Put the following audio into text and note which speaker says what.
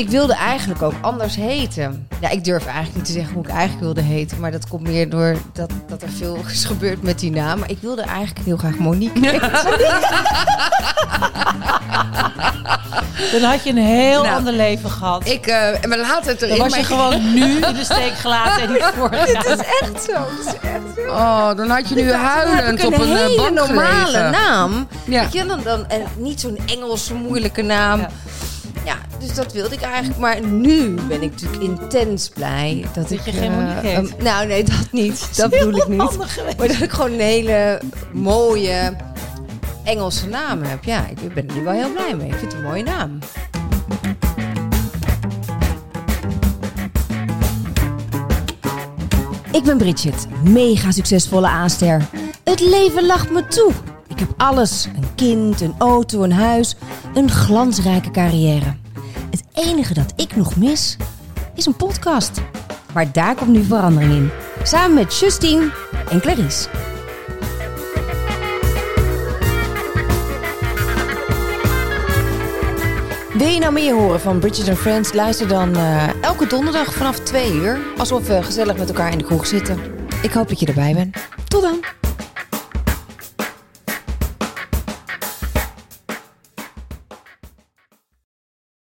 Speaker 1: ik wilde eigenlijk ook anders heten. Ja, ik durf eigenlijk niet te zeggen hoe ik eigenlijk wilde heten. Maar dat komt meer door dat, dat er veel is gebeurd met die naam. Maar ik wilde eigenlijk heel graag Monique heten.
Speaker 2: Dan had je een heel
Speaker 1: Nou,
Speaker 2: ander leven gehad.
Speaker 1: Ik, eh, maar laat het
Speaker 2: Dan
Speaker 1: erin.
Speaker 2: was je gewoon nu in de steek gelaten en niet vorig
Speaker 1: Dit is echt zo. Dit is echt zo.
Speaker 3: Oh, dan had je nu huilend op een eh,
Speaker 1: hele
Speaker 3: bank
Speaker 1: normale
Speaker 3: gelegen.
Speaker 1: naam.
Speaker 3: Ja.
Speaker 1: Weet je, dan, dan, en niet zo'n Engelse moeilijke naam.
Speaker 2: Ja.
Speaker 1: Ja. dus dat wilde ik eigenlijk. Maar nu ben ik natuurlijk intens blij dat,
Speaker 2: Dat
Speaker 1: ik...
Speaker 2: je geen
Speaker 1: eh,
Speaker 2: Monique heet.
Speaker 1: een- nou, nee, dat niet. Dat bedoel ik niet. Maar dat ik gewoon een hele mooie Engelse naam heb. Ja, ik ben er nu wel heel blij mee. Ik vind het een mooie naam. Ik ben Bridget, mega succesvolle aanster. Het leven lacht me toe. Ik heb alles: een kind, een auto, een huis, een glansrijke carrière. Het enige dat ik nog mis is een podcast. Maar daar komt nu verandering in. Samen met Justine en Clarice. Wil je nou meer horen van Bridget and Friends? Luister dan eh, elke donderdag vanaf 2 uur. Alsof we gezellig met elkaar in de kroeg zitten. Ik hoop dat je erbij bent. Tot dan!